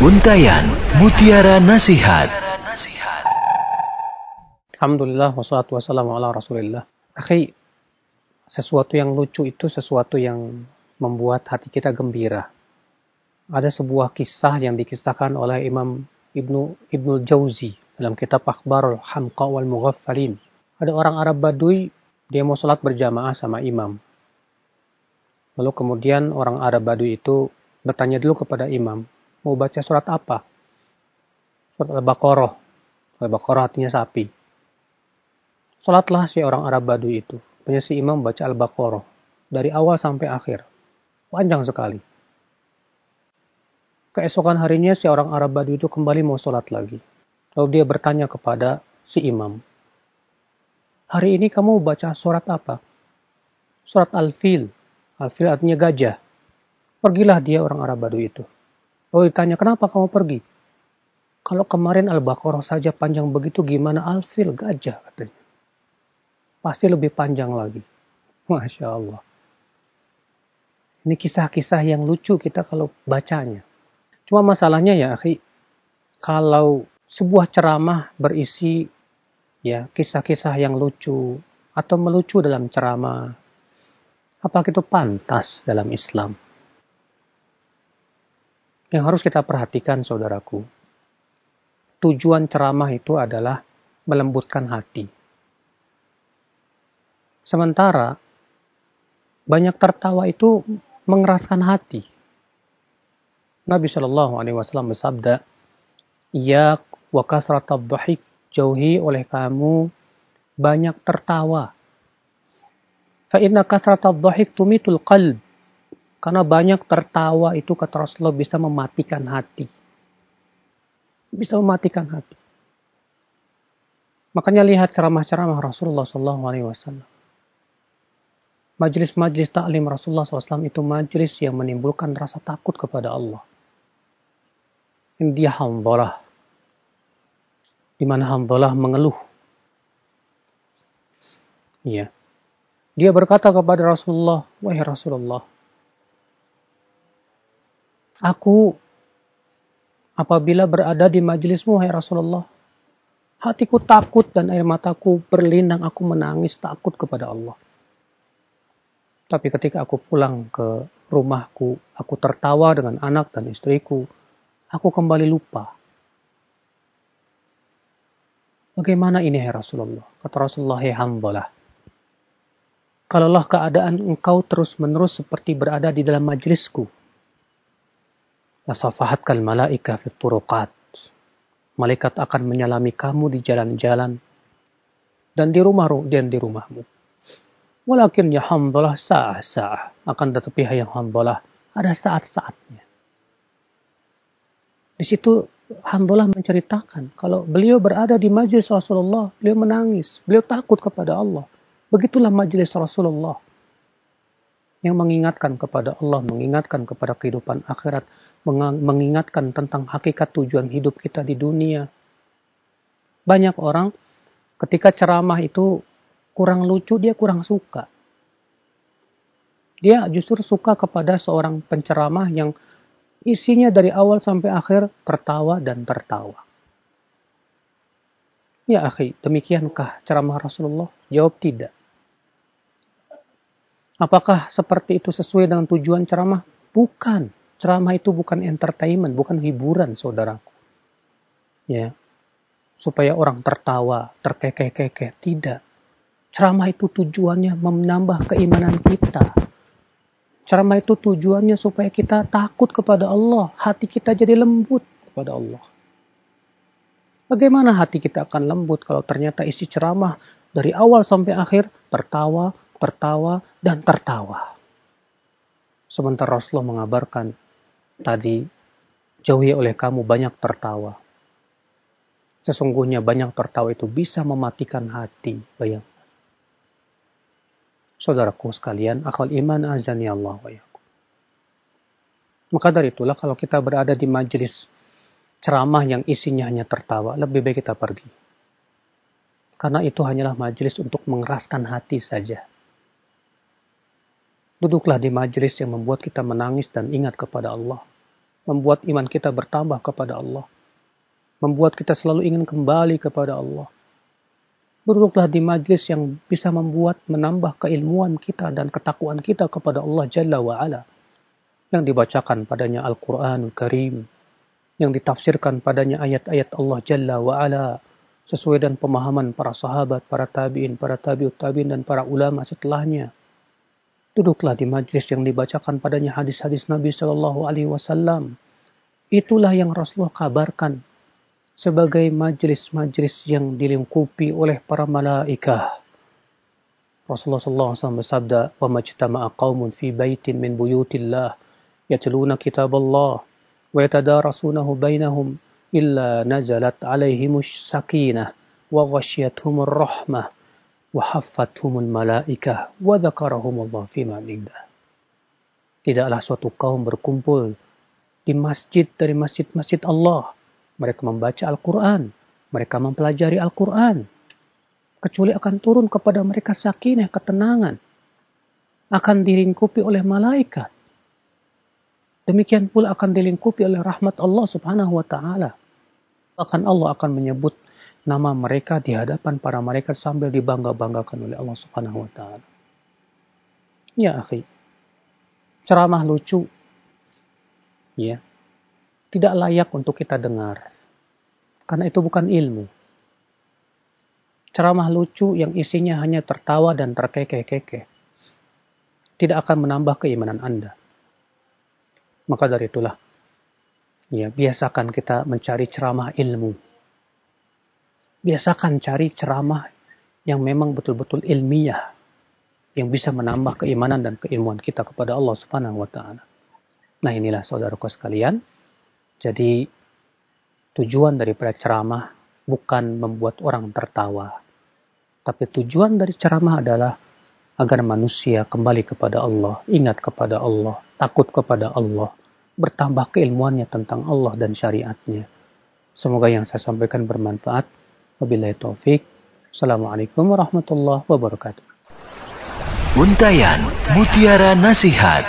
Untayan Mutiara Nasihat Alhamdulillah wassalatu wassalamu ala rasulillah. Akhi, sesuatu yang lucu itu sesuatu yang membuat hati kita gembira. Ada sebuah kisah yang dikisahkan oleh Imam Ibnu Ibnu Jauzi dalam kitab Akhbarul Hamqa wal Mughaffalin. Ada orang Arab Badui, dia mau sholat berjamaah sama imam. Lalu kemudian orang Arab Badui itu bertanya dulu kepada imam, mau baca surat apa? Surat Al-Baqarah. Al-Baqarah artinya sapi. Salatlah si orang Arab Badui itu. Punya si imam baca Al-Baqarah. Dari awal sampai akhir. Panjang sekali. Keesokan harinya si orang Arab Badui itu kembali mau sholat lagi. Lalu dia bertanya kepada si imam. Hari ini kamu baca surat apa? Surat Al-Fil. Al-Fil artinya gajah. Pergilah dia orang Arab Badui itu. Lalu ditanya, kenapa kamu pergi? Kalau kemarin Al-Baqarah saja panjang begitu, gimana Al-Fil gajah katanya. Pasti lebih panjang lagi. Masya Allah. Ini kisah-kisah yang lucu kita kalau bacanya. Cuma masalahnya ya, akhi, kalau sebuah ceramah berisi ya kisah-kisah yang lucu atau melucu dalam ceramah, apakah itu pantas dalam Islam? Yang harus kita perhatikan saudaraku, tujuan ceramah itu adalah melembutkan hati. Sementara banyak tertawa itu mengeraskan hati. Nabi Shallallahu Alaihi Wasallam bersabda, "Ya wa jauhi oleh kamu banyak tertawa. Fa inna kasratab tumitul qalb karena banyak tertawa itu kata Rasulullah bisa mematikan hati. Bisa mematikan hati. Makanya lihat ceramah-ceramah Rasulullah SAW. Majlis-majlis taklim Rasulullah SAW itu majlis yang menimbulkan rasa takut kepada Allah. Ini dia hambalah. Di mana hambalah mengeluh. Iya. Dia berkata kepada Rasulullah, Wahai Rasulullah, Aku apabila berada di majlismu, hai Rasulullah, hatiku takut dan air mataku berlinang, aku menangis takut kepada Allah. Tapi ketika aku pulang ke rumahku, aku tertawa dengan anak dan istriku, aku kembali lupa. Bagaimana ini, hai Rasulullah? Kata Rasulullah, hai hambalah. Kalaulah keadaan engkau terus-menerus seperti berada di dalam majlisku, Lasafahatkal malaika fit. Malaikat akan menyalami kamu di jalan-jalan dan di rumah dan di rumahmu. Walakin ya hamdalah sa'ah-sa'ah. Akan tetapi yang hamdalah ada saat-saatnya. Di situ Hamdalah menceritakan kalau beliau berada di majlis Rasulullah, beliau menangis, beliau takut kepada Allah. Begitulah majlis Rasulullah yang mengingatkan kepada Allah, mengingatkan kepada kehidupan akhirat, mengingatkan tentang hakikat tujuan hidup kita di dunia. Banyak orang ketika ceramah itu kurang lucu, dia kurang suka. Dia justru suka kepada seorang penceramah yang isinya dari awal sampai akhir tertawa dan tertawa. Ya akhi, demikiankah ceramah Rasulullah? Jawab tidak. Apakah seperti itu sesuai dengan tujuan ceramah? Bukan. Ceramah itu bukan entertainment, bukan hiburan, saudaraku. Ya. Supaya orang tertawa, terkekeh-kekeh. Tidak. Ceramah itu tujuannya menambah keimanan kita. Ceramah itu tujuannya supaya kita takut kepada Allah. Hati kita jadi lembut kepada Allah. Bagaimana hati kita akan lembut kalau ternyata isi ceramah dari awal sampai akhir tertawa, tertawa, dan tertawa. Sementara Rasulullah mengabarkan tadi jauhi oleh kamu banyak tertawa. Sesungguhnya banyak tertawa itu bisa mematikan hati. Bayang. Saudaraku sekalian, akal iman azani Allah Maka dari itulah kalau kita berada di majelis ceramah yang isinya hanya tertawa, lebih baik kita pergi. Karena itu hanyalah majelis untuk mengeraskan hati saja. Duduklah di majelis yang membuat kita menangis dan ingat kepada Allah. membuat iman kita bertambah kepada Allah, membuat kita selalu ingin kembali kepada Allah. Duduklah di majlis yang bisa membuat menambah keilmuan kita dan ketakwaan kita kepada Allah Jalla wa'ala. Yang dibacakan padanya Al-Quranul Karim. Yang ditafsirkan padanya ayat-ayat Allah Jalla wa'ala. Sesuai dengan pemahaman para sahabat, para tabi'in, para tabi'ut tabi'in, dan para ulama setelahnya. Duduklah di majlis yang dibacakan padanya hadis-hadis Nabi Shallallahu Alaihi Wasallam. Itulah yang Rasulullah kabarkan sebagai majlis-majlis yang dilingkupi oleh para malaikat. Rasulullah SAW bersabda, "Wa majtama'a qaumun fi baitin min buyutillah yatluna kitab Allah wa yatadarasunahu bainahum illa nazalat alaihimus sakinah wa ghasyiyatuhumur rahmah malaikah. Tidaklah suatu kaum berkumpul di masjid dari masjid-masjid Allah. Mereka membaca Al-Quran. Mereka mempelajari Al-Quran. Kecuali akan turun kepada mereka sakinah, ketenangan. Akan dilingkupi oleh malaikat. Demikian pula akan dilingkupi oleh rahmat Allah subhanahu wa ta'ala. Akan Allah akan menyebut nama mereka di hadapan para malaikat sambil dibangga-banggakan oleh Allah Subhanahu wa taala. Ya, akhi. Ceramah lucu. Ya. Tidak layak untuk kita dengar. Karena itu bukan ilmu. Ceramah lucu yang isinya hanya tertawa dan terkekeh-kekeh. Tidak akan menambah keimanan Anda. Maka dari itulah, ya biasakan kita mencari ceramah ilmu biasakan cari ceramah yang memang betul-betul ilmiah yang bisa menambah keimanan dan keilmuan kita kepada Allah Subhanahu wa taala. Nah, inilah saudaraku sekalian. Jadi tujuan daripada ceramah bukan membuat orang tertawa. Tapi tujuan dari ceramah adalah agar manusia kembali kepada Allah, ingat kepada Allah, takut kepada Allah, bertambah keilmuannya tentang Allah dan syariatnya. Semoga yang saya sampaikan bermanfaat. Wabillahi taufik. Assalamualaikum warahmatullahi wabarakatuh. Untayan Mutiara Nasihat.